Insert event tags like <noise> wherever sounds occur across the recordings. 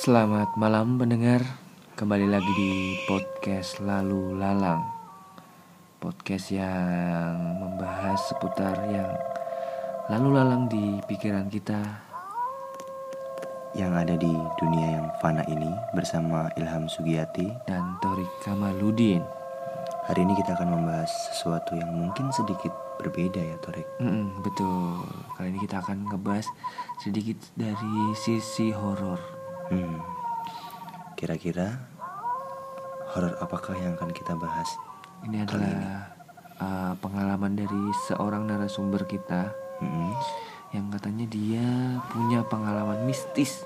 Selamat malam pendengar. Kembali lagi di podcast Lalu Lalang. Podcast yang membahas seputar yang Lalu lalang di pikiran kita. Yang ada di dunia yang fana ini bersama Ilham Sugiyati. Dan Torik Kamaludin. Hari ini kita akan membahas sesuatu yang mungkin sedikit berbeda ya Torik. Mm-mm, Betul. Kali ini kita akan ngebahas sedikit dari sisi horor Hmm. Kira-kira horor apakah yang akan kita bahas? Ini adalah uh, pengalaman dari seorang narasumber kita Hmm. yang katanya dia punya pengalaman mistis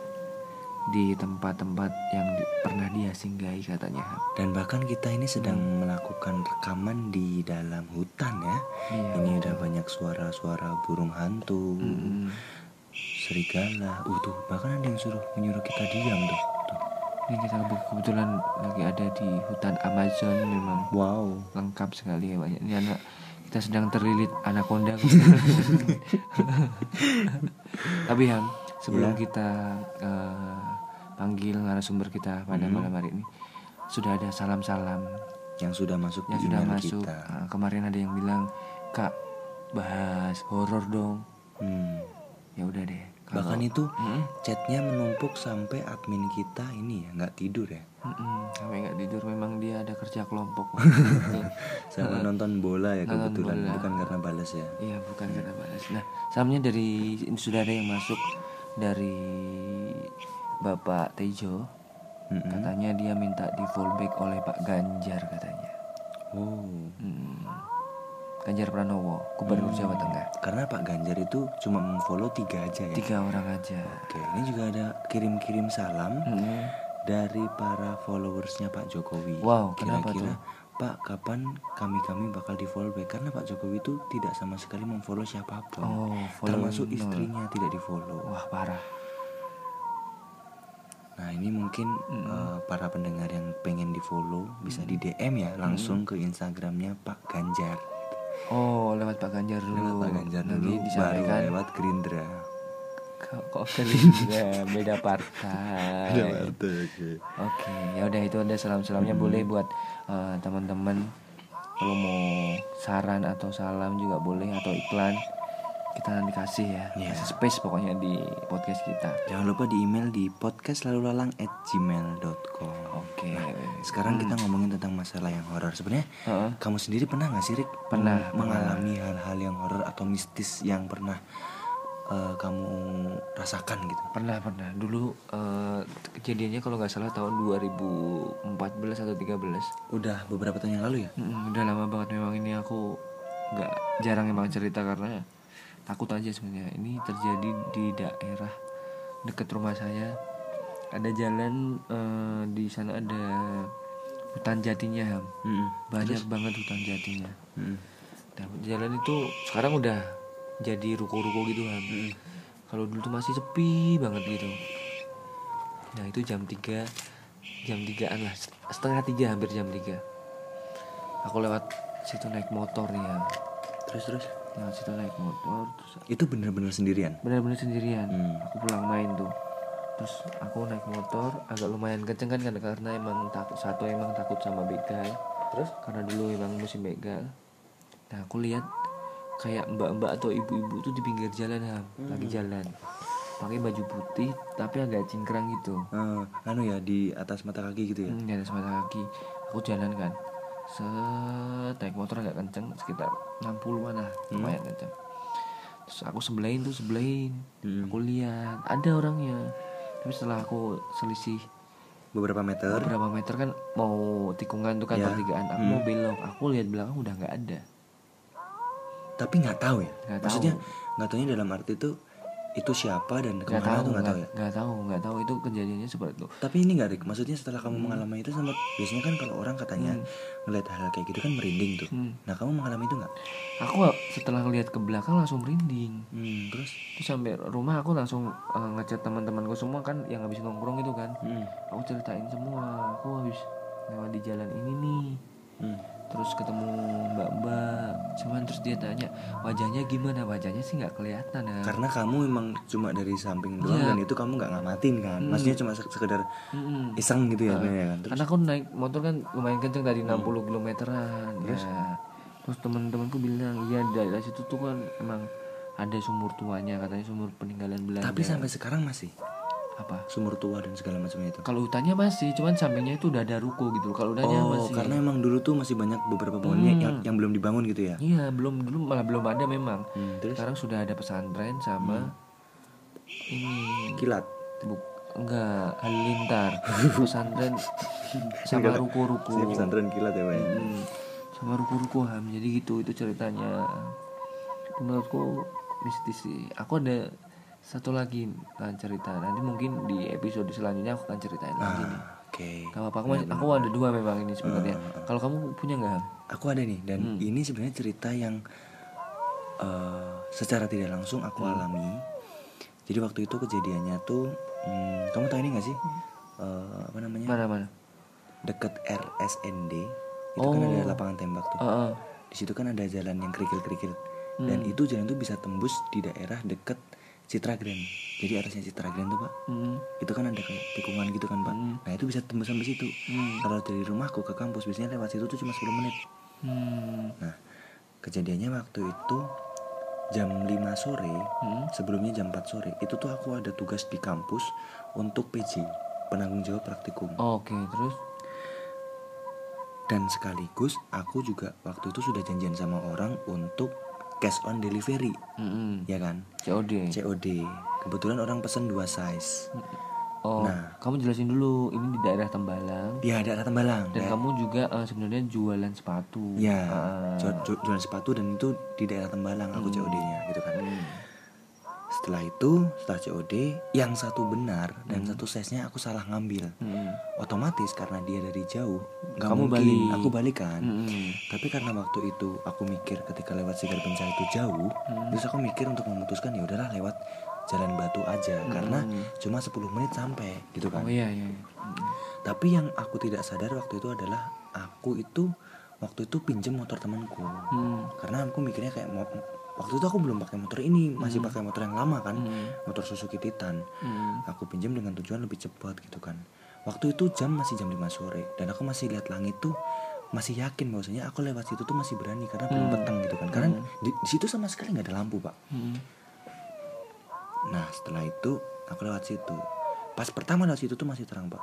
di tempat-tempat yang di- pernah dia singgahi katanya. Dan bahkan kita ini sedang melakukan rekaman di dalam hutan ya. Iya, ini udah banyak suara-suara burung hantu, Mm-mm. Serigala. Uh tuh bahkan ada yang suruh menyuruh kita diam tuh. tuh. Ini kita kebetulan lagi ada di hutan Amazon memang Wow. lengkap sekali ya banyak. Ini anak kita sedang terlilit anaconda. <laughs> Tapi Ham, sebelum Ya. kita eh, panggil narasumber kita pada Hmm. malam hari ini sudah ada salam-salam Yang sudah masuk yang di sudah masuk. kita. Ah, kemarin ada yang bilang, "Kak, bahas horor dong." Hmm. Ya udah deh. Kalau- Bahkan itu Mm-mm. chatnya menumpuk sampai admin kita ini ya nggak tidur ya Mm-mm, sampai nggak tidur memang dia ada kerja kelompok. <laughs> sama nonton bola ya Nonton kebetulan bola. bukan karena balas ya Iya bukan karena balas. Nah salamnya dari sudah ada yang masuk dari Bapak Tejo. Mm-mm. Katanya dia minta di fallback oleh Pak Ganjar katanya. oh Hmm. Ganjar Pranowo, Gubernur Jawa Tengah. karena Pak Ganjar itu cuma memfollow tiga aja ya Tiga orang aja. oke ini juga ada kirim-kirim salam Mm-mm. dari para followersnya Pak Jokowi Wow, kenapa kira-kira Pak kapan kami-kami bakal di follow back karena Pak Jokowi itu tidak sama sekali memfollow siapa pun Oh, follow termasuk nol. istrinya tidak di follow Wah parah. Nah ini mungkin eh, para pendengar yang pengen di follow bisa di DM ya langsung ke Instagramnya Pak Ganjar. Oh lewat Pak Ganjar dulu. Lewat Pak Ganjar Nanti dulu, baru disampaikan. lewat Gerindra. Kok kok Gerindra <laughs> beda partai. oke. Oke, ya udah itu ada salam-salamnya boleh buat eh, teman-teman kalau mau saran atau salam juga boleh atau iklan kita nanti kasih ya, Iya. kasih space pokoknya di podcast kita. Jangan lupa di email di podcastlalulalang@gmail.com. Oke. Sekarang kita ngomongin tentang masalah yang horor. Sebenarnya Heeh. kamu sendiri pernah nggak sih Rik? Pernah, Meng- mengalami hal-hal yang horor atau mistis yang pernah eh, kamu rasakan gitu? Pernah pernah dulu eh, kejadiannya kalau nggak salah tahun 2014 atau 13 Udah beberapa tahun yang lalu ya? Mm, udah lama banget memang ini aku nggak jarang emang cerita karena takut aja sebenarnya ini terjadi di daerah dekat rumah saya ada jalan eh, di sana ada hutan jatinya Ham. Mm-mm. banyak banget hutan jatinya Mm-mm. dan jalan itu sekarang udah jadi ruko-ruko gitu Ham. kalau dulu tuh masih sepi banget gitu nah itu jam 3 jam 3an lah setengah tiga hampir jam 3 aku lewat situ naik motor nih ya Terus terus? Lewat situ naik motor terus Itu bener-bener sendirian? benar-benar sendirian. Hmm. aku pulang main tuh. Terus aku naik motor agak lumayan kenceng kan karena, karena emang takut satu emang takut sama begal Terus? karena dulu emang musim begal nah aku lihat kayak mbak-mbak atau ibu-ibu tuh di pinggir jalan Ham, lagi jalan. Pakai baju putih tapi agak cingkrang gitu. Eh, anu ya di atas mata kaki gitu ya? hmm, di atas mata kaki. Aku jalan kan set naik motor agak kenceng sekitar 60-an lah lumayan kenceng. Terus aku sebelahin tuh sebelahin Hmm. aku lihat ada orangnya. Tapi setelah aku selisih Beberapa meter. beberapa meter kan mau tikungan tuh kan Ya. pertigaan. Aku mau belok. Aku lihat belakang udah nggak ada. Tapi nggak tahu ya? Nggak Maksudnya nggak tahunya dalam arti itu itu siapa dan nggak ke mana tahu tuh nggak tahu ya? nggak tahu nggak tahu itu kejadiannya seperti itu Tapi ini nggak maksudnya setelah kamu mengalami itu sama biasanya kan kalau orang katanya ngeliat hal kayak gitu kan merinding tuh. Hmm. Nah kamu mengalami itu nggak? aku setelah ngelihat ke belakang langsung merinding Hmm, terus? terus sampai rumah aku langsung eh, ngechat teman-temanku semua kan yang habis nongkrong itu kan Hmm. aku ceritain semua aku habis lewat di jalan ini nih Hmm. Terus ketemu mbak-mbak. Cuman terus dia tanya wajahnya gimana? Wajahnya sih nggak kelihatan ya. Karena kamu emang cuma dari samping doang Iya. dan itu kamu nggak ngamatin kan? Maksudnya cuma se- sekedar Mm-mm. iseng gitu ya sebenarnya kan? Terus? Karena aku naik motor kan lumayan kenceng tadi 60 kilometeran. Ya. Terus teman-temanku bilang iya daerah situ tuh kan emang ada sumur tuanya katanya sumur peninggalan Belanda. Tapi sampai sekarang masih apa? Sumur tua dan segala macamnya itu. Kalau hutannya masih cuman sampingnya itu udah ada ruko gitu kalau hutannya oh masih karena emang dulu tuh masih banyak beberapa pohonnya yang, yang belum dibangun gitu ya? Iya belum dulu malah belum ada memang. Hmm, terus? Sekarang sudah ada pesantren sama ini kilat? Buk enggak halilintar. <laughs> Pesantren sama ruko-ruko. Pesantren kilat ya pak ya? Hmm, sama ruko-ruko ham. Jadi gitu itu ceritanya. Menurutku mistis sih. Aku ada satu lagi nah, cerita. Nanti mungkin di episode selanjutnya aku akan ceritain lagi nih. Ah, oke. Gak apa-apa aku, masih- aku ada dua memang ini sebenarnya. Kalau kamu punya nggak aku ada nih dan ini sebenarnya cerita yang eh, secara tidak langsung aku alami. Jadi waktu itu kejadiannya tuh hmm, kamu tahu ini gak sih? Eh, apa namanya? Mana mana? Deket RSND itu kan ada lapangan tembak tuh. Oh, oh. di situ kan ada jalan yang kerikil-kerikil. Dan itu jalan tuh bisa tembus di daerah deket Citra Grand jadi arahnya Citra Grand tuh pak Hmm. itu kan ada kayak tikungan gitu kan pak nah itu bisa tembus sampai situ Hmm. kalau dari rumahku ke kampus biasanya lewat situ tuh cuma 10 menit Hmm. nah kejadiannya waktu itu jam 5 sore Hmm. sebelumnya jam 4 sore itu tuh aku ada tugas di kampus untuk PJ penanggung jawab praktikum oke terus dan sekaligus aku juga waktu itu sudah janjian sama orang untuk cash on delivery Mm-mm. ya kan COD COD kebetulan orang pesen dua size oh Nah. kamu jelasin dulu ini di daerah Tembalang ya ada Tembalang dan ya. kamu juga eh, sebenarnya jualan sepatu ya Ah. ju- ju- jualan sepatu dan itu di daerah Tembalang aku Hmm. COD-nya gitu kan Hmm. Setelah itu setelah COD yang satu benar dan satu size-nya aku salah ngambil Hmm. otomatis karena dia dari jauh nggak Kamu mungkin balik. aku balik kan Hmm. tapi karena waktu itu aku mikir ketika lewat Sigar Pencah itu jauh terus aku mikir untuk memutuskan ya udahlah lewat jalan batu aja karena cuma 10 menit sampai gitu kan oh iya iya. Hmm. tapi yang aku tidak sadar waktu itu adalah aku itu waktu itu pinjem motor temanku Hmm. karena aku mikirnya kayak waktu itu aku belum pakai motor ini masih pakai motor yang lama kan Hmm. motor Suzuki Titan. Hmm. aku pinjam dengan tujuan lebih cepat gitu kan. Waktu itu jam masih jam 5 sore dan aku masih lihat langit tuh masih yakin bahwasanya aku lewat situ tuh masih berani karena belum petang gitu kan. Karena di, di situ sama sekali nggak ada lampu pak. Hmm. nah setelah itu aku lewat situ. Pas pertama lewat situ tuh masih terang pak.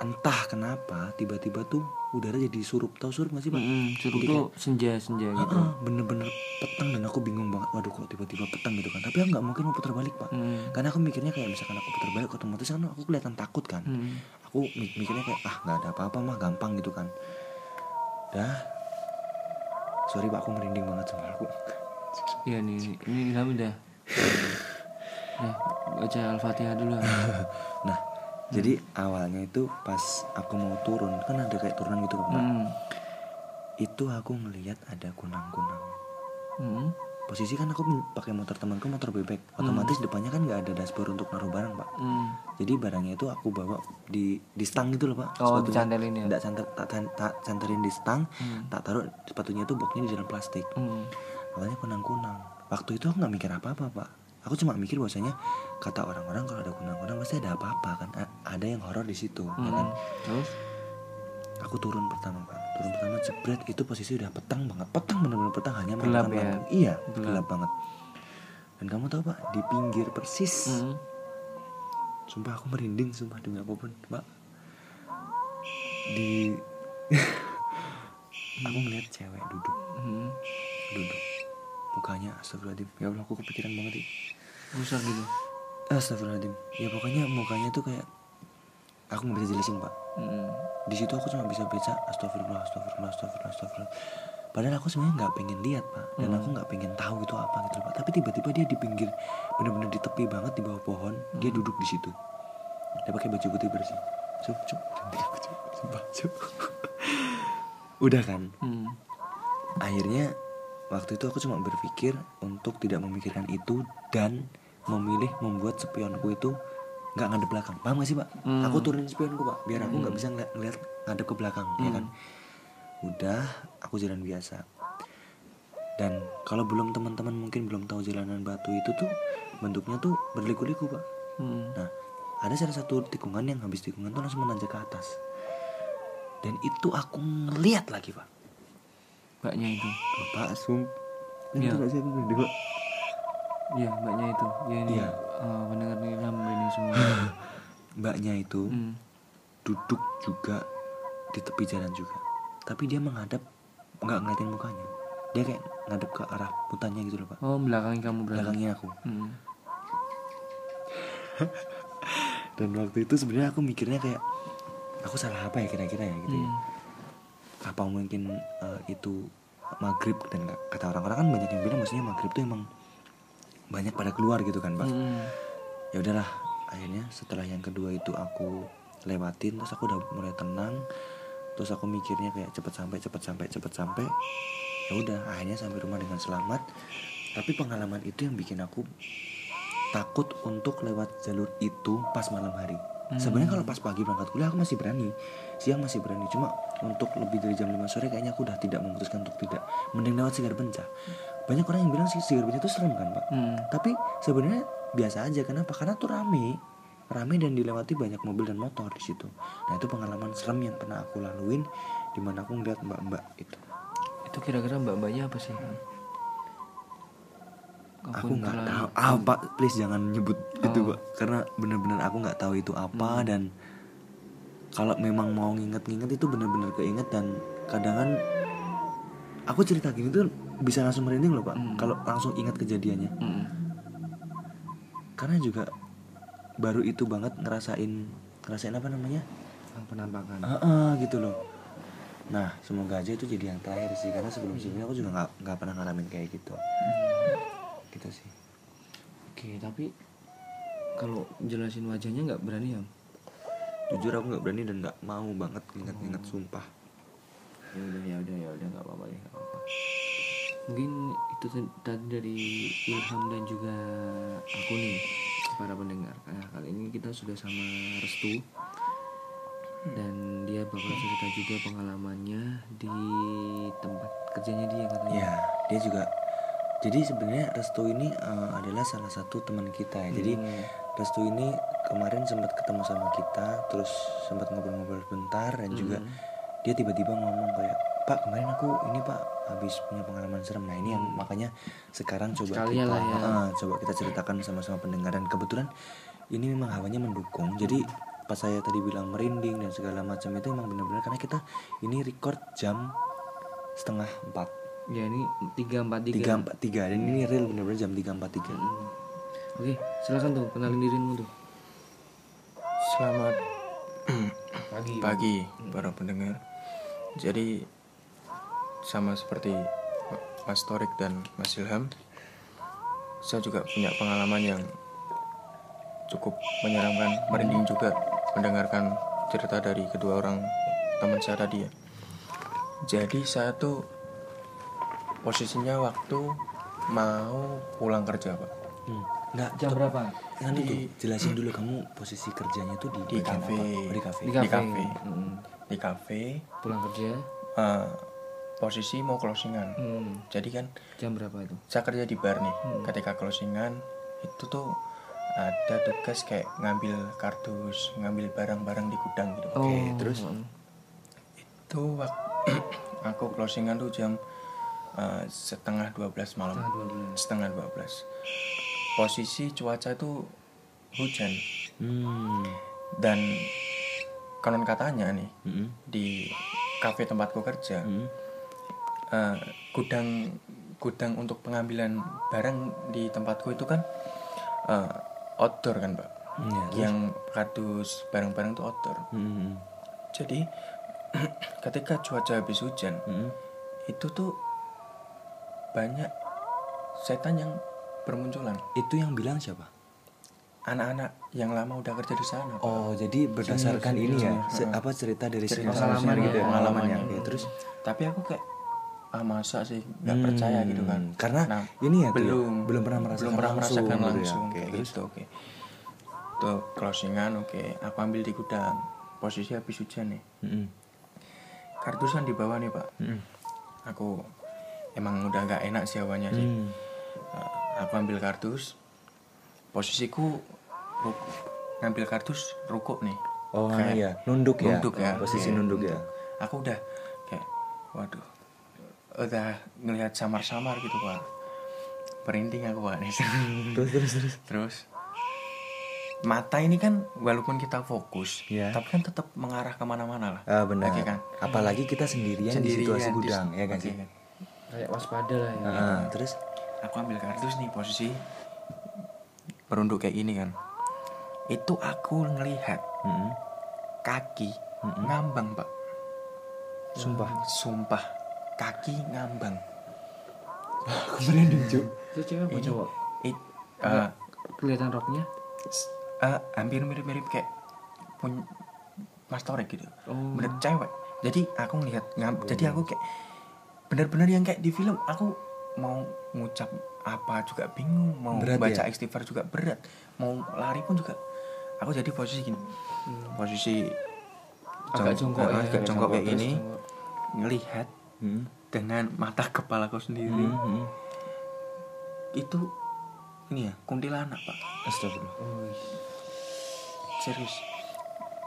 Entah kenapa tiba-tiba tuh udara jadi surup tahu surup gak sih pak Hmm. Suruh Jadi tuh senja senja gitu bener-bener petang dan aku bingung banget waduh kok tiba-tiba petang gitu kan tapi aku nggak mungkin mau putar balik pak Hmm. karena aku mikirnya kayak misalkan aku putar balik otomatis kan aku kelihatan takut kan Hmm. aku mi- mikirnya kayak ah nggak ada apa-apa mah gampang gitu kan dah sorry pak aku merinding banget sama aku Iya nih, ini Ilham udah. <laughs> Nah, baca Al-Fatihah dulu. nah jadi awalnya itu pas aku mau turun kan ada kayak turunan gitu kan Pak. Hmm. itu aku ngelihat ada kunang-kunang Hmm. posisi kan aku pakai motor temanku motor bebek otomatis depannya kan nggak ada dashboard untuk naruh barang pak Hmm. jadi barangnya itu aku bawa di di stang gitu loh pak Oh, dicantelin ya? tak, tak, tak cantelin di stang Hmm. tak taruh sepatunya itu boxnya di dalam plastik Hmm. awalnya kunang-kunang waktu itu aku nggak mikir apa-apa pak aku cuma mikir bahwasanya kata orang-orang kalau ada kunang-kunang pasti ada apa-apa kan A- ada yang horor di situ ya kan Hmm. Terus? aku turun pertama pak turun pertama jebret itu posisi udah petang banget petang bener-bener petang hanya Gelap ya? lampu. iya Gelap. gelap. banget dan kamu tahu pak di pinggir persis Hmm. sumpah aku merinding sumpah demi apa pun pak di <laughs> aku ngeliat cewek duduk Hmm. duduk mukanya astagfirullahaladzim ya Allah aku kepikiran banget nih Besar gitu. Astagfirullahaladzim. Ya pokoknya mukanya tuh kayak aku nggak bisa jelasin pak. Hmm. di situ aku cuma bisa baca astagfirullah astagfirullah astagfirullah astagfirullah. Padahal aku sebenarnya nggak pengen lihat pak. Dan aku nggak pengen tahu itu apa gitu pak. Tapi tiba-tiba dia di pinggir bener-bener di tepi banget di bawah pohon dia duduk di situ. Dia pakai baju putih bersih. Cup cantik aku cup. Sumpah cup. <laughs> Udah kan? Hmm. akhirnya waktu itu aku cuma berpikir untuk tidak memikirkan itu dan memilih membuat spionku itu nggak ngadep belakang. Paham gak sih pak? Hmm. aku turunin spionku pak biar aku nggak bisa ngeliat, ngeliat ngadep ke belakang ya kan? Udah aku jalan biasa. Dan kalau belum teman-teman mungkin belum tahu jalanan batu itu tuh bentuknya tuh berliku-liku pak. Hmm. nah ada salah satu tikungan yang habis tikungan tuh langsung menanjak ke atas. Dan itu aku ngeliat lagi pak. Mbaknya itu. Bapak sum Iya. itu gak sih aku gede pak Iya mbaknya itu ya ini Iya. eh, pendengar Ilham ini semua <laughs> mbaknya itu hmm. duduk juga di tepi jalan juga tapi dia menghadap nggak ngeliatin mukanya dia kayak ngadep ke arah hutannya gitu loh pak oh belakang kamu berarti belakangnya aku hmm. <laughs> dan waktu itu sebenarnya aku mikirnya kayak aku salah apa ya kira-kira ya gitu ya Hmm. apa mungkin eh, itu maghrib dan kata orang-orang kan banyak yang bilang maksudnya maghrib tuh emang banyak pada keluar gitu kan pak. Hmm. ya udahlah akhirnya setelah yang kedua itu aku lewatin terus aku udah mulai tenang terus aku mikirnya kayak cepet sampai cepet sampai cepet sampai ya udah akhirnya sampai rumah dengan selamat. Tapi pengalaman itu yang bikin aku takut untuk lewat jalur itu pas malam hari sebenarnya kalau pas pagi berangkat kuliah aku masih berani. Siang masih berani. Cuma untuk lebih dari jam 5 sore kayaknya aku udah tidak memutuskan untuk tidak. Mending lewat Sigar Bencah banyak orang yang bilang sih Sigar Bencah itu serem kan pak? Hmm. tapi sebenarnya biasa aja. Kenapa? Karena tuh rame. Rame dan dilewati banyak mobil dan motor di situ. Nah itu pengalaman serem yang pernah aku laluin di mana aku ngeliat mbak-mbak itu. Itu kira-kira mbak-mbaknya apa sih aku nggak tahu. ah pak please jangan nyebut itu pak. Karena bener-bener aku nggak tahu itu apa dan kalau memang mau nginget-nginget itu bener-bener keinget dan kadang kan aku cerita gini tuh bisa langsung merinding loh pak. Kalau langsung ingat kejadiannya. Hmm. karena juga baru itu banget ngerasain ngerasain apa namanya? Ah, penampakan. Ah, ah, gitu loh. Nah semoga aja itu jadi yang terakhir sih. Karena sebelum sebelumnya aku juga nggak nggak pernah ngalamin kayak gitu gitu sih. Oke tapi kalau jelasin wajahnya nggak berani ya jujur aku nggak berani dan nggak mau banget ingat-ingat sumpah. Ya udah ya udah ya udah nggak apa-apa ya nggak apa-apa. Mungkin itu tadi dari Ilham dan juga aku nih para pendengar. Nah, kali ini kita sudah sama Restu. Dan dia bakal cerita juga pengalamannya di tempat kerjanya dia katanya. Ya dia juga jadi sebenarnya Restu ini eh, adalah salah satu teman kita ya jadi Hmm. Restu ini kemarin sempat ketemu sama kita terus sempat ngobrol-ngobrol bentar dan juga Hmm. dia tiba-tiba ngomong kayak Pak kemarin aku ini Pak habis punya pengalaman serem nah ini yang makanya sekarang coba kita lah ya. ah, coba kita ceritakan sama-sama pendengar dan kebetulan ini memang hawanya mendukung jadi pas saya tadi bilang merinding dan segala macam itu emang benar-benar karena kita ini record jam setengah empat ya ini tiga empat tiga tiga empat tiga dan ini real benar-benar jam tiga empat tiga Hmm. oke silakan tuh kenalin dirimu tuh Selamat pagi pagi para pendengar. Jadi sama seperti Mas Torik dan Mas Ilham, saya juga punya pengalaman yang cukup menyeramkan, merinding juga mendengarkan cerita dari kedua orang teman saya tadi ya. Jadi saya tuh posisinya waktu mau pulang kerja pak. Hmm. nggak jam berapa? Kan itu jelasin dulu kamu posisi kerjanya tuh di di bagian kafe? Oh, di kafe. Di di kafe. Hmm. di kafe. Pulang kerja. Eh, posisi mau closingan. Hmm. jadi kan jam berapa itu? saya kerja di bar nih. Ketika closingan itu tuh ada tugas kayak ngambil kardus ngambil barang-barang di gudang gitu oh. Terus? hmm. itu wak- <clears throat> aku closingan tuh jam eh, setengah 12 malam Setengah 12. setengah 12 posisi cuaca itu hujan hmm. dan konon katanya nih Mm-mm. di kafe tempatku kerja Mm. eh, gudang gudang untuk pengambilan barang di tempatku itu kan eh, outdoor kan pak Iya, yang kardus barang-barang itu outdoor Mm-mm. jadi <clears throat> ketika cuaca habis hujan Mm-mm. itu tuh banyak setan yang bermunculan itu yang bilang siapa anak-anak yang lama udah kerja di sana Pak. Oh, jadi berdasarkan ini ya, se- apa cerita dari Cerita senior pengalaman gitu ya, ya, pengalamannya. Oke, terus tapi aku kayak ah masa sih nggak percaya Hmm, gitu kan karena Nah, ini ya tuh ya, belum belum pernah merasakan belum pernah langsung merasakan gitu ya. langsung kayak terus? gitu oke tuh closingan oke aku ambil di gudang posisi habis hujan nih Mm-mm. kardus kan di bawah nih pak Mm-mm. aku emang udah nggak enak sih awalnya sih Hmm. Uh, aku ambil kardus posisiku ru- ngambil kardus rukuk nih Oh Kayak iya, nunduk ya. nunduk ya Posisi Iya, nunduk ya. aku udah kayak waduh udah ngelihat samar-samar gitu pak merinding aku pak nih <laughs> Terus terus terus. terus mata ini kan walaupun kita fokus Iya. tapi kan tetap mengarah ke mana-mana lah Ah benar. Oke kan? Apalagi kita sendirian, di situasi di- gudang, ya kan oke sih? Kayak waspada lah ya. Ah, terus? Aku ambil kardus nih posisi berunduk kayak gini kan. Itu aku ngelihat Mm-mm. kaki ngambang pak. Sumpah. sumpah. Kaki ngambang. Aku merinding, Cuk. itu cewek apa cowok? it- eh, kelihatan roknya? eh, hampir mirip-mirip kayak pun Mas Torek gitu. Oh. bener cewek. Jadi aku ngelihat ngam- jadi aku kayak bener-bener yang kayak di film aku mau ngucap apa juga bingung mau Berat baca ya? istighfar juga berat mau lari pun juga aku jadi posisi gini posisi agak jong- jongkok ya agak jongkok kayak gini ngelihat Hmm. dengan mata kepalaku sendiri Hmm, hmm. itu ini ya kuntilanak pak Astagfirullah. Oh, ih. serius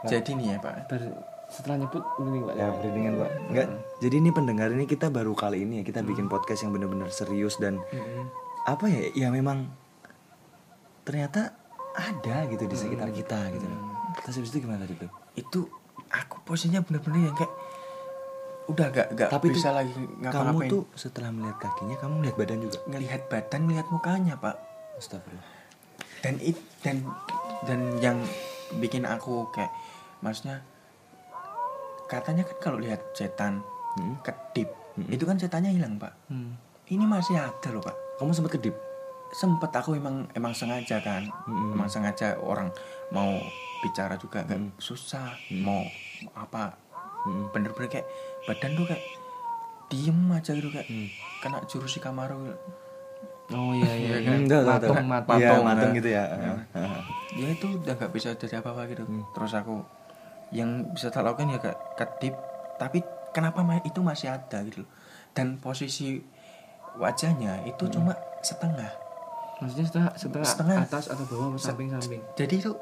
jadi nih ya pak Ber- setelah nyebut ini pak Ya, merindingan, Pak. Enggak. Jadi ini pendengar ini kita baru kali ini ya kita bikin podcast yang benar-benar serius dan apa ya? Ya memang ternyata ada gitu di sekitar kita gitu. Terus habis itu gimana tadi tuh? itu aku posisinya bener-bener yang kayak udah gak gak Tapi bisa tuh, lagi Kamu ngapa-ngapain tuh setelah melihat kakinya kamu melihat badan juga. ngelihat badan ngelihat mukanya pak Astagfirullah. dan it dan dan yang bikin aku kayak maksudnya katanya kan kalau lihat setan Hmm. kedip Hmm. itu kan setannya hilang pak Hmm. ini masih ada loh pak Kamu sempat kedip? sempet aku emang emang sengaja kan Mm-mm. emang sengaja orang mau bicara juga kan Mm. susah mau apa Mm. bener-bener kayak badan tuh kayak diem aja gitu kayak Mm. kena jurus si Kamaru oh iya iya Iya iya. kan? Enggak, matung tahu. matung Iya, Matung, matung nah. gitu ya. Heeh. ya itu udah nggak bisa jadi apa-apa gitu Hmm. terus aku yang bisa tak lakukan ya kayak kedip tapi kenapa itu masih ada gitu loh dan posisi wajahnya itu Hmm. cuma setengah maksudnya setengah setengah, Setengah. atas atau bawah samping samping jadi itu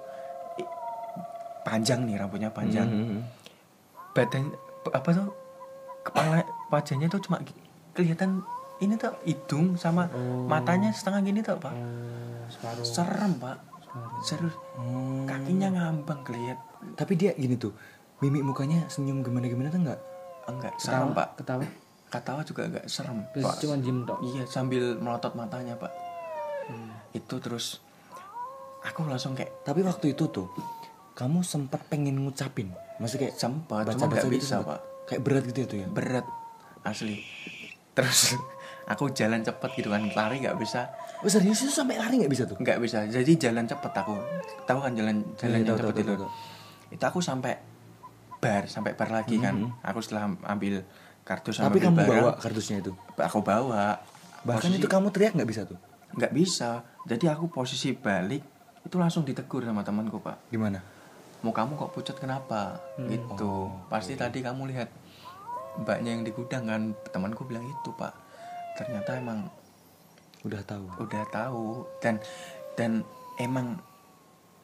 panjang nih rambutnya panjang Mm-mm. badan apa tuh kepala wajahnya tuh cuma kelihatan ini tuh hidung sama Oh. matanya setengah gini tuh pak oh, separuh serem pak separuh. serius Hmm. kakinya ngambang kelihat Tapi dia gini tuh, mimik mukanya senyum gimana-gimana tuh enggak? enggak ketawa serem pak ketawa ketawa juga enggak serem terus Pak. cuma diem tok iya sambil melotot matanya pak Hmm. itu terus aku langsung kayak Tapi waktu itu tuh, kamu sempat pengen ngucapin, maksudnya kayak sempat cuma baca-baca nggak gitu bisa sempet. pak Kayak berat gitu ya tuh ya. berat asli terus <laughs> aku jalan cepet gitu kan lari nggak bisa Oh serius itu sampai lari nggak bisa tuh? nggak bisa jadi jalan cepet aku tahu kan jalan jalan Iya, yang tahu, cepet tahu, itu tahu, tahu. Itu aku sampai bar sampai bar lagi kan. Aku setelah ambil kardus Tapi kamu barang, bawa kardusnya itu. aku bawa. Bahkan Posisi- itu kamu teriak nggak bisa tuh? nggak bisa. Jadi aku posisi balik itu langsung ditegur sama temanku pak. Gimana? mau kamu kok pucat kenapa? Gitu pasti tadi kamu lihat mbaknya yang di gudang kan temanku bilang itu pak. Ternyata emang Udah tahu. udah tahu. Dan dan emang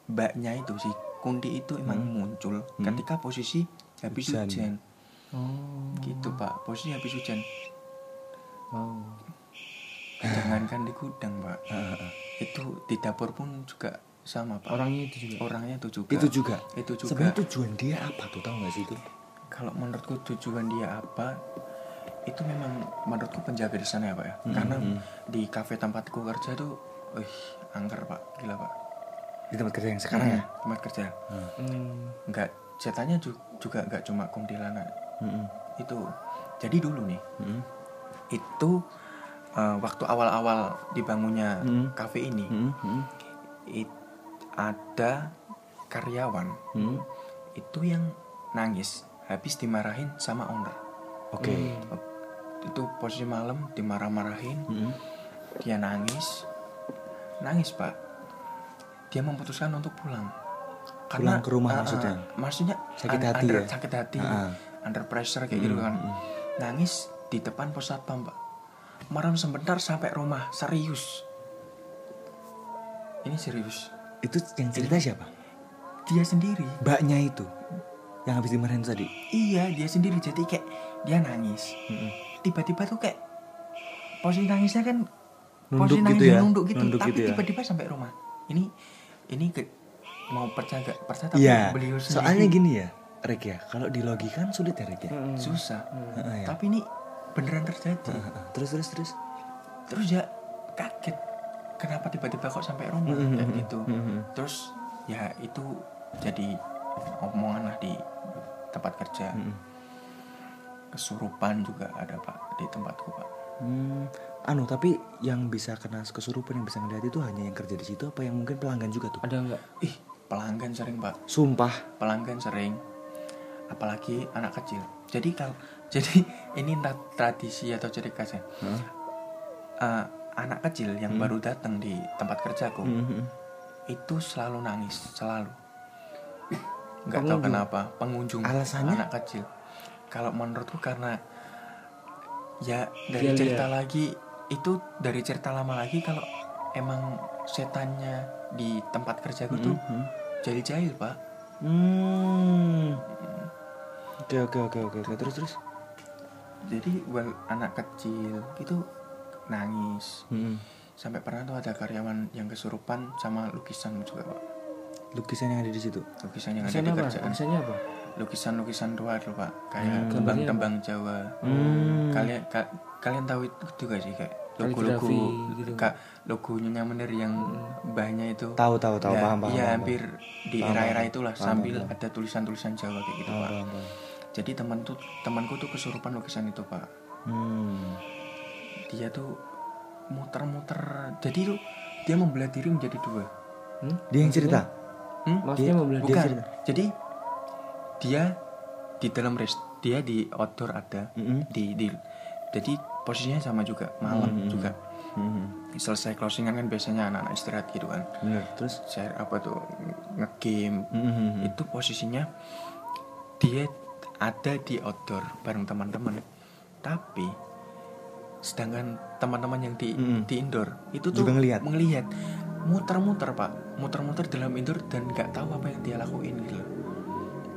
mbaknya itu si Kunti itu emang muncul ketika posisi habis Hujan. hujan, oh. Gitu pak. Posisi habis hujan. Wow jangankan di gudang pak. Ah, ah, ah. itu di dapur pun juga sama pak. Orangnya itu juga? Orangnya itu juga. Itu juga. itu juga. Sebenarnya tujuan dia apa tuh? Tahu nggak sih itu? kalau menurutku tujuan dia apa itu memang menurutku penjaga di sana ya pak ya. Hmm, karena hmm. di kafe tempatku kerja tuh wih angker pak. Gila pak Di tempat kerja yang sekarang ya? Hmm, tempat kerja hmm. nggak ceritanya ju- juga nggak cuma kuntilanak Mm-mm. itu jadi dulu nih Mm-mm. itu eh, waktu awal-awal dibangunnya Hmm. kafe ini Mm-mm. it- ada karyawan Mm-mm. itu yang nangis habis dimarahin sama owner Oke. itu posisi malam dimarah-marahin Mm-mm. dia nangis nangis pak dia memutuskan untuk pulang Pulang ke rumah ah, ah, maksudnya? maksudnya Sakit hati under- ya? sakit hati Ah, ah. under pressure kayak gitu kan nangis di depan pos satpam pak merem sebentar sampai rumah serius ini serius Itu yang cerita siapa? dia sendiri Mbaknya itu yang habis dimarahin tadi. iya dia sendiri jadi kayak dia nangis tiba-tiba tuh kayak posisi nangisnya kan Nunduk posisi gitu nangisnya ya? nunduk gitu Nunduk tapi gitu ya? tiba-tiba sampai rumah ini ini ke, mau percaya gak percaya tapi Iya. beliau sendiri Soalnya gini ya, Rek ya. Kalau di logi kan sulit ya, Rek ya. susah Heeh, ya. tapi ini beneran terjadi Heeh. Terus terus terus. terus ya kaget kenapa tiba-tiba kok sampai rumah Mm-mm, kayak mm-mm, gitu mm-mm. terus ya itu jadi omongan lah di tempat kerja Mm-mm. kesurupan juga ada pak di tempatku pak Hmm, anu tapi yang bisa kena kesurupan yang bisa ngeliat itu hanya yang kerja di situ apa yang mungkin pelanggan juga tuh? Ada nggak? ih pelanggan sering pak Sumpah. pelanggan sering apalagi anak kecil jadi kalau <laughs> jadi ini tradisi atau ciri khas ya Hah? Eh, anak kecil yang Hmm. baru datang di tempat kerjaku Mhm. itu selalu nangis selalu nggak tahu Pengunjung? kenapa pengunjung Alasannya? anak kecil kalau menurutku karena ya Dia dari cerita lihat. lagi itu dari cerita lama lagi kalau emang setannya di tempat kerjaku tuh Mhm. jahil-jahil pak Hmm. Oke oke oke oke oke terus terus. jadi well, anak kecil itu nangis Mhm. sampai pernah tuh ada karyawan yang kesurupan sama lukisan juga pak Lukisan yang ada di situ. lukisan yang ada di apa? kerjaan Lukisannya apa? Lukisan-lukisan luar loh pak kayak Hmm. tembang-tembang Jawa Hmm. kalian ka- kalian tahu itu juga sih kayak logo-logo Kaligrafi gitu. kak logonya Menir yang bahannya itu Tahu tahu tahu ya, paham paham. iya paham, hampir di Paham, era-era paham. itulah Paham, sambil paham. ada tulisan-tulisan Jawa kayak gitu Paham, pak paham, paham. jadi teman tuh temanku tuh kesurupan lukisan itu pak Hmm. dia tuh muter-muter jadi tuh dia membelah diri menjadi dua Hmm? Dia yang cerita. Hmm? Maksudnya belajar bukan cerita. jadi dia di dalam rest dia di outdoor ada Mhm. di di jadi posisinya sama juga malam Mhm. juga Mhm. selesai closingan kan biasanya anak-anak istirahat gitu kan Bener. Terus. share apa tuh ngegame Mhm. itu posisinya dia ada di outdoor bareng teman-teman tapi sedangkan teman-teman yang di Mm-mm. di indoor itu tuh Juga ngelihat? melihat muter-muter pak muter-muter dalam indoor dan nggak tahu apa yang dia lakuin gitu loh.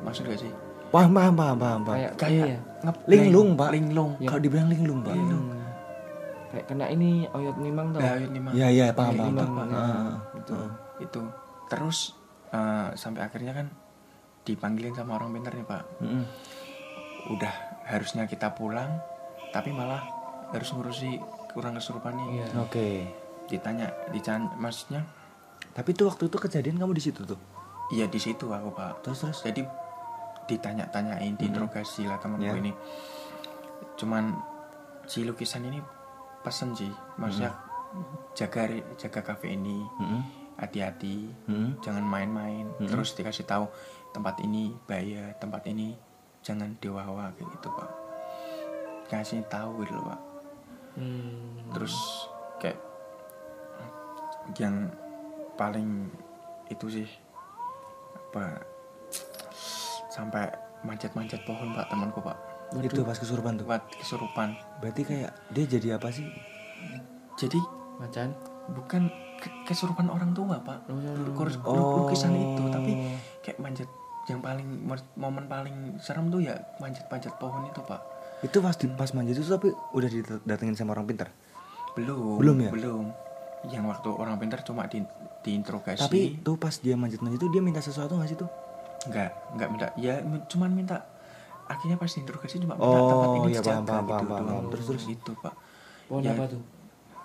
Maksud gak sih Paham paham paham paham. paham. Kayak kayak iya. ngeblank. Linglung, Pak. linglung Ya. Kalau dibilang linglung pak. Linglung. Hmm. Kayak kena ini oyot nimang tau. Nah, ayat lima. Iya iya paham Kayak paham. gitu, paham. Pak. Ah, itu itu terus eh, sampai akhirnya kan dipanggilin sama orang pintar nih pak Mhm. udah harusnya kita pulang tapi malah harus ngurusi kurang kesurupan nih Iya. Oke. ditanya dican maksudnya Tapi tuh waktu itu kejadian kamu di situ tuh. iya di situ aku pak Terus terus. jadi ditanya-tanyain diinterogasi lah temanku Ya. ini cuman si lukisan ini pesen sih maksudnya jaga re- jaga kafe ini Mhm. hati-hati Mhm. jangan main-main Mm-mm. terus dikasih tahu tempat ini bahaya tempat ini jangan dewawa kayak gitu pak kasih tahu gitu loh pak Hmm. terus kayak yang paling itu sih apa sampai manjat-manjat pohon pak temanku pak Itu pas kesurupan tuh. buat kesurupan Berarti kayak dia jadi apa sih? jadi Macan. bukan ke- kesurupan orang tua pak Oh. Lukis- Oh. lukisan itu tapi kayak manjat yang paling momen paling serem tuh ya manjat-manjat pohon itu pak Itu pas di, pas manjat itu tapi udah didatengin sama orang pintar. belum Belum ya? belum yang waktu orang pintar cuma di diinterogasi Tapi tuh pas dia manjat-manjat itu dia minta sesuatu gak sih tuh? Nggak nggak minta ya cuman minta akhirnya pas diinterogasi cuma minta Oh, tempat ini iya, dijaga paham, paham, gitu paham, doang. paham. Terus, terus? gitu pak Pohon Ya. apa tuh?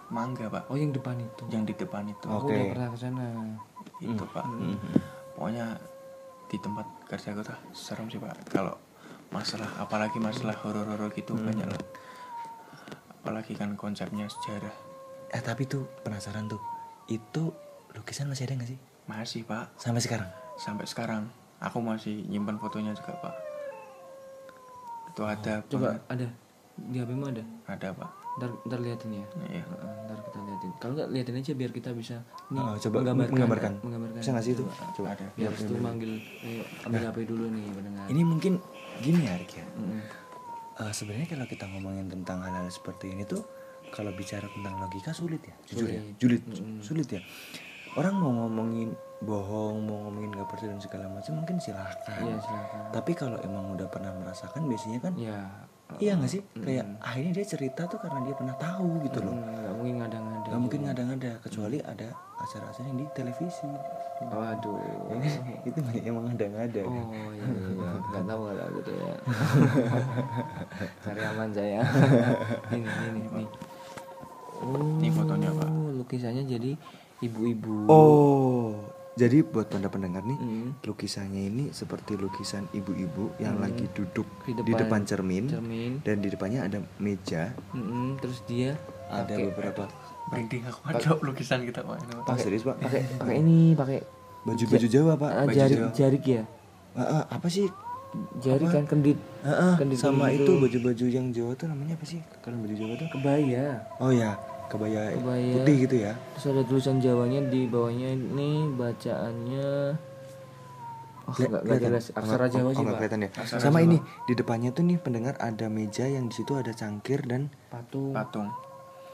mangga pak Oh yang depan itu. yang di depan itu Aku Oke. udah pernah ke sana. itu pak Mhm. pokoknya di tempat kerja gue tuh serem sih pak kalau masalah apalagi masalah horor-horor gitu Hmm. banyak lah apalagi kan konsepnya sejarah Eh tapi tuh penasaran tuh. Itu lukisan masih ada gak sih? masih pak Sampai sekarang? sampai sekarang aku masih nyimpan fotonya juga pak itu ada Coba banget. ada di HP ada. ada pak ntar ntar liatin ya Iya. Heeh, ntar kita liatin kalau nggak liatin aja biar kita bisa nih Oh, coba menggambarkan. menggambarkan Bisa nggak sih itu? Coba. Coba. Ada. biar itu manggil eh, ambil HP dulu nih pendengar Ini mungkin gini ya, Rik ya. Mm-mm. Eh, sebenarnya kalau kita ngomongin tentang hal-hal seperti ini tuh kalau bicara tentang logika sulit ya jujur ya sulit sulit ya orang mau ngomongin bohong mau ngomongin gak percaya dan segala macam mungkin silahkan Iya, silakan. tapi kalau emang udah pernah merasakan biasanya kan ya iya nggak sih? Kayak akhirnya dia cerita tuh karena dia pernah tahu gitu loh. Mm, nggak mungkin ngada-ngada nggak mungkin ngada-ngada kecuali ada acara-acara yang di televisi. Waduh. Ya <laughs> kan? itu banyak emang ngada-ngada. Oh iya iya iya. nggak tahu nggak tahu gitu ya. <laughs> Cari aman saya <laughs> ini ini nih oh Ini fotonya, Pak. lukisannya jadi ibu-ibu Oh, jadi buat pada pendengar nih, Mm. lukisannya ini seperti lukisan ibu-ibu yang lagi duduk Di di depan depan, cermin, cermin dan di depannya ada meja, Mm-mm, terus dia ada pakai beberapa Merinding aku ada lukisan kita pak. Pak. Serius pak, pakai pakai ini pakai baju-baju Jawa pak, ah, baju jarik Jawa. jarik ya Ah, ah, apa sih? jarik kan kendit Ah, ah, Kendit sama itu baju-baju yang Jawa tuh namanya apa sih? Kalau baju Jawa tuh? kebaya Oh ya, kebaya, Kebaya. putih gitu ya? terus ada tulisan Jawanya di bawahnya ini bacaannya oh Keli- nggak nggak kelihatan? jelas Oh, aksara Jawa oh, sih nggak pak kelihatan ya. Aksara Sama Jawa. ini di depannya tuh nih pendengar ada meja yang di situ ada cangkir dan patung Patung.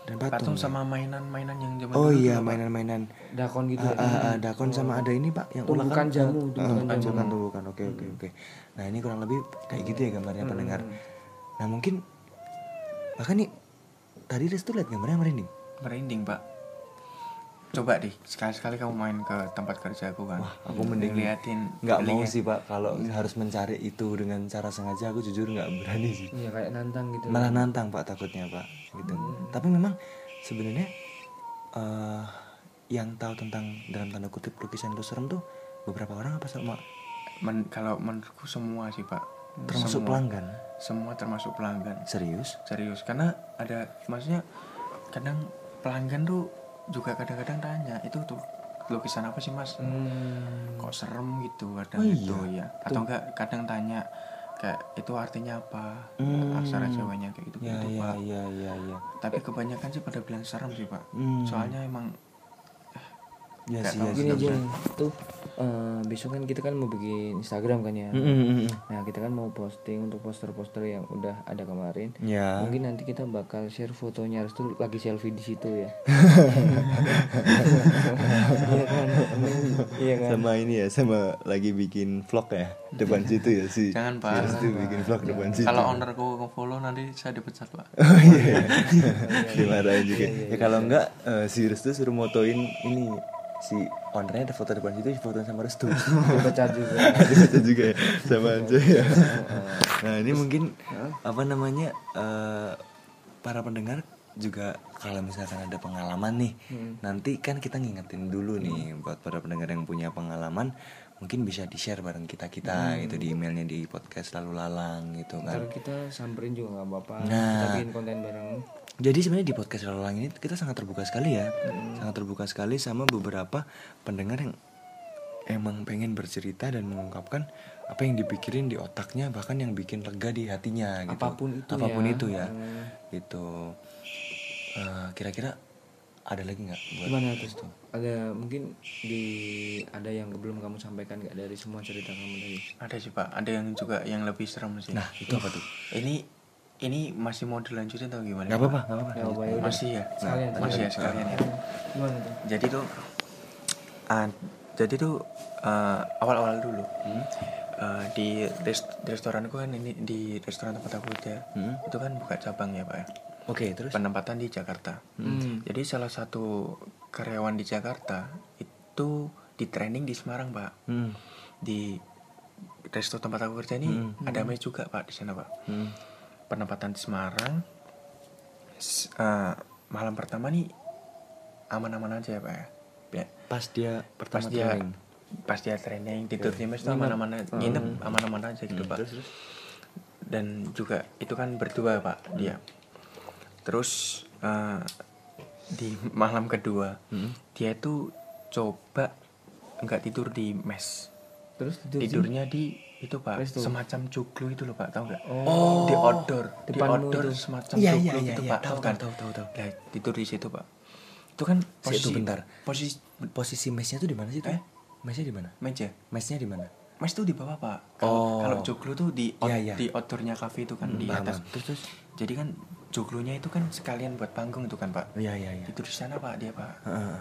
dan Patung patung. ya? sama mainan-mainan yang zaman Oh dulu iya, mainan-mainan dakon gitu Ah, ya ah, ah, dakon sama ada ini pak yang ulang Tumbukan jamu, Ah, tumbukan ah, jamu. tumbukan tumbukan oke oke oke nah ini kurang lebih kayak gitu ya gambarnya pendengar nah mungkin bahkan nih tadi Restu lihat gambarnya merinding Merinding pak. Coba deh sekali-sekali kamu main ke tempat kerja aku kan. Wah, aku mending liatin nggak mau sih pak. Kalau harus mencari itu dengan cara sengaja aku jujur nggak berani sih. Iya kayak nantang gitu. Malah nantang pak takutnya pak. Gitu. Tapi memang sebenarnya eh yang tahu tentang dalam tanda kutip lukisan itu serem tuh beberapa orang apa sama Men- kalau menurutku semua sih pak. termasuk Semua. pelanggan Semua termasuk pelanggan. serius Serius karena ada maksudnya kadang pelanggan tuh juga kadang-kadang tanya itu tuh lukisan apa sih mas? Hmm. Kok serem gitu kadang Oh, itu iya? ya. Atau enggak kadang tanya kayak itu artinya apa? Hmm. Aksara Jawanya kayak gitu ya gitu ya pak. ya ya ya Tapi kebanyakan sih pada bilang serem sih pak. Hmm. Soalnya emang ya tahu ya gini aja tuh eh, besok kan kita kan mau bikin Instagram kan ya. Mm, mm, mm, mm. nah kita kan mau posting untuk poster-poster yang udah ada kemarin. Ya mungkin nanti kita bakal share fotonya Restu lagi selfie di situ ya. <laughs> Iya kan? Iya kan? Sama ini ya sama lagi bikin vlog ya depan situ ya sih Jangan, Pak. itu bikin vlog depan situ. Kalau ownerku follow nanti saya dipecat pak. <laughs> oh iya. Dimarahin juga. Ya kalau enggak eh, si Restu suruh motoin ini si ownernya ada foto depan situ foto sama Restu. <laughs> Dipecat juga. <laughs> Itu juga ya sama aja ya nah ini mungkin apa namanya eh, para pendengar juga kalau misalkan ada pengalaman nih nanti kan kita ngingetin dulu nih buat para pendengar yang punya pengalaman mungkin bisa di share bareng kita kita gitu di emailnya di podcast lalu lalang gitu kan. Ntar kita samperin juga nggak apa-apa. Nah. kita bikin konten bareng jadi sebenarnya di podcast lalu lalang ini kita sangat terbuka sekali ya sangat terbuka sekali sama beberapa pendengar yang emang pengen bercerita dan mengungkapkan apa yang dipikirin di otaknya bahkan yang bikin lega di hatinya gitu Apa pun itu apa pun ya. itu ya Hmm. gitu Eh, kira-kira ada lagi nggak buat gimana terus tuh ada mungkin di ada yang belum kamu sampaikan nggak dari semua cerita kamu tadi Ada sih pak. Ada yang juga yang lebih serem sih. nah itu apa tuh ini ini masih mau dilanjutin atau gimana? nggak apa-apa nggak apa-apa ya apa ya udah Masih ya. sekalian Masih ya sekalian ya. gimana tuh Jadi tuh, ah, jadi tuh eh, awal-awal dulu Hmm? eh, di, res- di restoranku kan ini di restoran tempat aku kerja Hmm? itu kan buka cabang ya pak ya. oke terus Penempatan di Jakarta. Hmm. Jadi salah satu karyawan di Jakarta itu di training di Semarang pak. Hmm. Di resto tempat aku kerja ini ada mes juga pak di sana pak. Hmm. Penempatan di Semarang. S- eh, malam pertama nih aman-aman aja ya pak ya? Pas dia pertama pas dia training. pas dia training tidur di mes aman-aman aja nginep aman-aman aja gitu pak. terus terus. Dan juga itu kan berdua pak dia. Terus eh, di malam kedua dia itu coba nggak tidur di mes. Terus tidur di- tidurnya di itu pak Restu. semacam joglo itu loh pak tahu nggak Oh. di outdoor di outdoor itu. semacam joglo iya, iya, gitu iya. pak Tahu, kan tahu, tahu, tahu. Lah, tidur di situ pak itu kan posisi bentar. posisi Posisi mesnya tuh di mana sih tuh? Eh? Mesnya di mana? meja Mesnya di mana? Mas tuh di bawah pak. Kalau Oh. kalau joglo tuh di out, Iya, iya. di outdoornya cafe itu kan di paham, atas. Terus, terus? Jadi kan joglonya itu kan sekalian buat panggung itu kan pak. Iya, iya, iya. Tidur di sana pak dia pak. Heeh.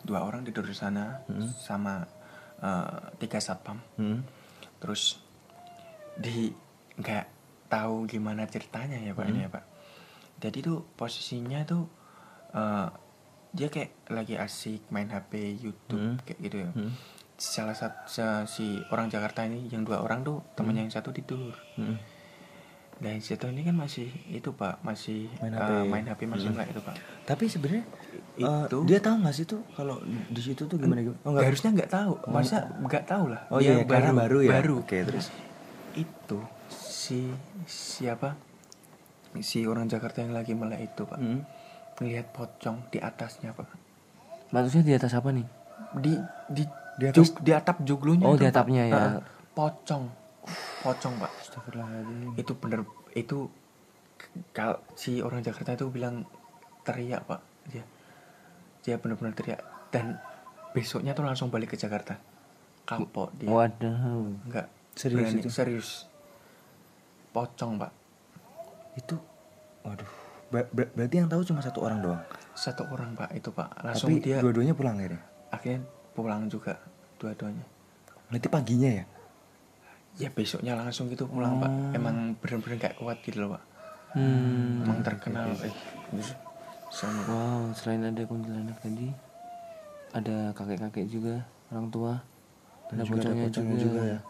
Dua orang tidur di sana Hmm. sama eh, tiga satpam. Hmm. Terus di nggak tahu gimana ceritanya ya pak Hmm. ini ya pak. Jadi tuh posisinya tuh eh, dia kayak lagi asik main HP YouTube Hmm. kayak gitu ya. Hmm. Salah satu si orang Jakarta ini yang dua orang tuh temennya yang satu tidur. Hmm. Yang satu ini kan masih itu pak masih Main eh, HP. main HP masih Hmm. itu pak. Tapi sebenarnya Itu- dia tahu nggak sih tuh kalau di situ tuh gimana gitu? Oh, nggak. Harusnya nggak tahu, masa nggak tahu lah. Oh Dia iya, karena baru ya. Baru. Oke, terus Itu si siapa? Si orang Jakarta yang lagi melek itu pak. Hmm. Ngelihat pocong di atasnya pak. Maksudnya di atas apa nih? Di di Di atas- jog- di atap joglonya. Oh, itu, di Pak. atapnya ya. Heeh. Pocong, pocong pak. Astagfirullahaladzim. Itu bener itu kalau si orang Jakarta itu bilang teriak pak dia dia benar-benar teriak dan besoknya tuh langsung balik ke Jakarta kapok dia Waduh. enggak Serius berani, itu? serius pocong pak Itu waduh. Ber- ber- berarti yang tahu cuma satu orang doang. satu orang pak itu pak langsung Tapi dia dua-duanya pulang akhirnya. akhirnya pulang juga dua-duanya Berarti paginya ya? Ya besoknya langsung gitu pulang pak. Oh. emang bener-bener gak kuat gitu loh pak. Hmm. emang terkenal. Eh sama. Wow, selain ada kuntilanak tadi, ada kakek-kakek juga, orang tua, Dan ada juga pocongnya juga. juga ya.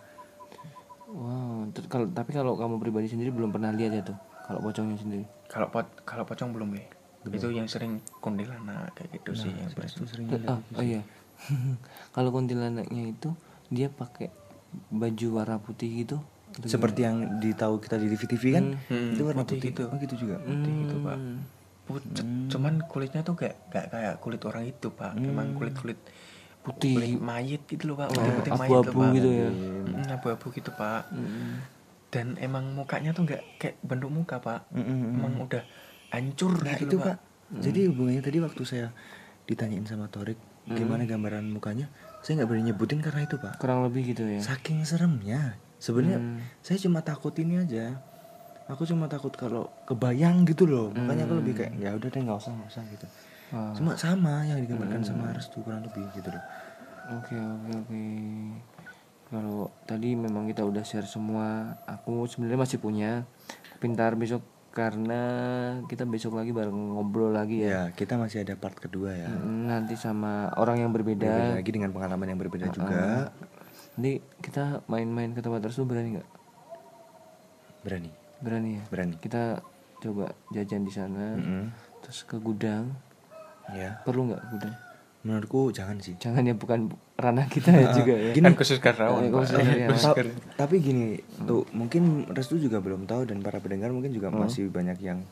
Wow, kalau tapi kalau kamu pribadi sendiri belum pernah lihat ya tuh, kalau pocongnya sendiri. kalau pot kalau pocong belum ya. Itu yang sering kuntilanak kayak gitu sih yang sering Eh, ah, oh iya, <laughs> kalau kuntilanaknya itu dia pakai baju warna putih gitu. Seperti yang ditahu kita di TV-TV kan? Hmm, itu warna putih putih. gitu. Oh gitu juga. putih gitu, Pak. Hmm. pucet cuman kulitnya tuh gak gak kayak kulit orang itu pak emang kulit kulit Putih. kulit mayit gitu loh pak Oh, putih putih mayit loh abu-abu pak gitu ya. Hmm, abu-abu gitu pak Hmm. dan emang mukanya tuh nggak kayak bentuk muka pak Mm, mm, mm. emang udah hancur Nah gitu itu loh, kak, jadi hubungannya tadi waktu saya ditanyain sama Torik gimana gambaran mukanya, saya nggak berani nyebutin karena itu pak. Kurang lebih gitu ya. Saking seremnya, sebenarnya Hmm. saya cuma takut ini aja. Aku cuma takut kalau kebayang gitu loh, makanya aku lebih kayak ya udah deh nggak usah nggak usah gitu. Wah. Cuma sama yang digambarkan sama Restu kurang lebih gitu loh. Oke oke oke. Kalau tadi memang kita udah share semua, aku sebenarnya masih punya pintar besok karena kita besok lagi bareng ngobrol lagi ya. Ya kita masih ada part kedua ya. Mm, Nanti sama orang yang Berbeda berbeda. lagi dengan pengalaman yang berbeda juga. Nanti kita main-main ke tempat tersebut berani nggak? Berani. Berani ya. Berani. Kita coba jajan di sana, Mm-mm. terus ke gudang. Ya. Perlu nggak gudang? Menurutku jangan sih. Jangan ya bukan ranah kita ya juga ya. Gini, kan khusus karyawan Eh, Pak. khusus karyawan. Khusus Ta- karyawan. tapi gini tuh mungkin Restu juga belum tahu dan para pendengar mungkin juga masih banyak yang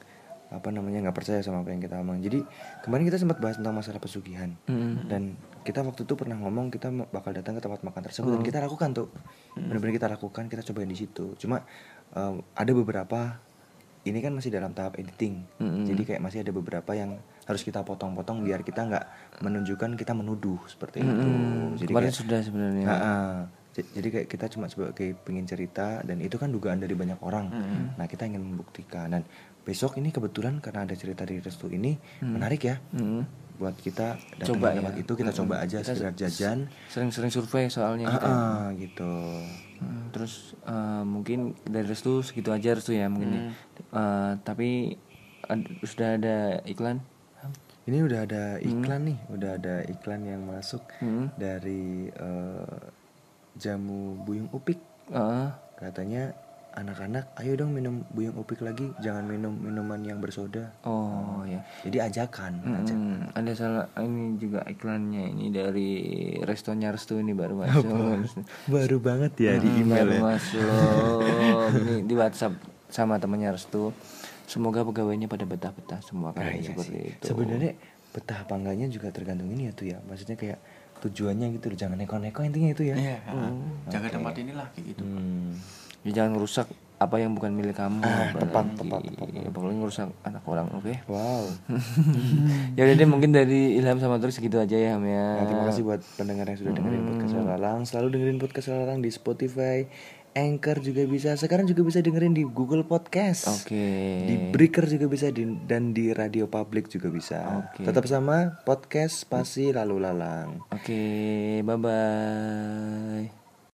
apa namanya nggak percaya sama apa yang kita omong jadi kemarin kita sempat bahas tentang masalah pesugihan Mm-mm. dan kita waktu itu pernah ngomong kita bakal datang ke tempat makan tersebut dan kita lakukan tuh benar-benar kita lakukan kita cobain di situ cuma em, ada beberapa ini kan masih dalam tahap editing Mm-mm. jadi kayak masih ada beberapa yang harus kita potong-potong biar kita nggak menunjukkan kita menuduh seperti itu Mm-mm. jadi Kemarin kayak- sudah sebenarnya. Ah. J- Jadi kayak kita cuma sebagai pengen cerita dan itu kan dugaan dari banyak orang. Nah kita ingin membuktikan dan besok ini kebetulan karena ada cerita dari Restu ini menarik ya Mm-mm. buat kita datang Coba ke ya. tempat itu kita coba aja Kita sekedar jajan. Sering-sering survei soalnya kita. ah, gitu. Hmm, terus eh, mungkin dari restu segitu aja restu ya mungkin ya. Eh, tapi ad- sudah ada iklan Ini udah ada iklan nih, udah ada iklan yang masuk Hmm. dari eh, jamu buyung upik. Eh, Katanya anak-anak, ayo dong minum buyung upik lagi, jangan minum minuman yang bersoda. oh ya Jadi ajakan, ajak. Hmm, ada salah ini juga iklannya ini dari restonya restu ini baru masuk Baru banget ya di Hmm, email baru ya. masuk <laughs> ini di WhatsApp sama temannya restu semoga pegawainya pada betah-betah semua Nah, kayak iya seperti sih. itu Sebenarnya betah apa enggaknya juga tergantung ini ya tuh ya. Maksudnya kayak tujuannya gitu loh, jangan neko-neko intinya itu ya. Iya, ah. jaga tempat inilah kayak gitu Hmm. Ya, jangan rusak apa yang bukan milik kamu. Ah, tepat, tepat, tepat. Ya, pokoknya ngerusak anak orang, oke? Wow. <laughs> ya udah deh mungkin dari Ilham sama Turis segitu aja ya Ham ya. Nah, terima kasih buat pendengar yang sudah dengerin podcast Lalang. Selalu dengerin podcast Lalang di Spotify, Anchor juga bisa. Sekarang juga bisa dengerin di Google Podcast. Oke. Di Breaker juga bisa di- dan di Radio Public juga bisa. Oke. Tetap sama podcast Spasi Lalu Lalang. Oke, bye bye.